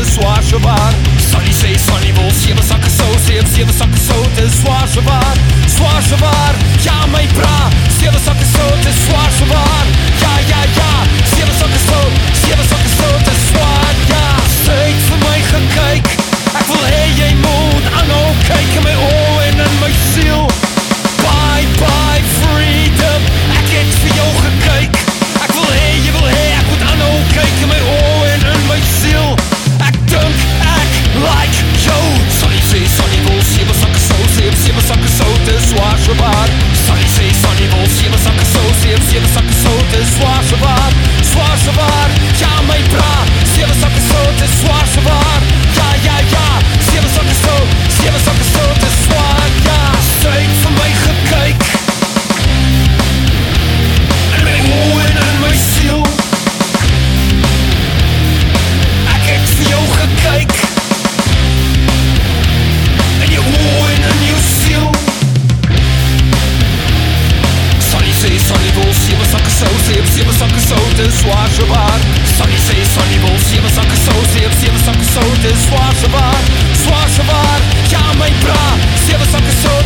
dis swaar so waar Sunny sê Sunny wil sewe sakke sou sê sewe sakke sou dis swaar so waar Swaar so waar Ja my bra. Sewe sakke sou złażować Soniczy, sonivou, siła soka są, siła, siła soka są, ty złażować Złażować, ja mej pra, siła soka są, ty złażować souls, if you have a sucker soul, this wash a bar. A sucker soul, if you have a sucker soul, this wash a bar. Swash a bar, a sucker.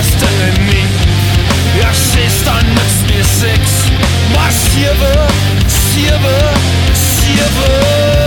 vaste in nie Ja, sê staan niks meer seks Maar 7, 7, 7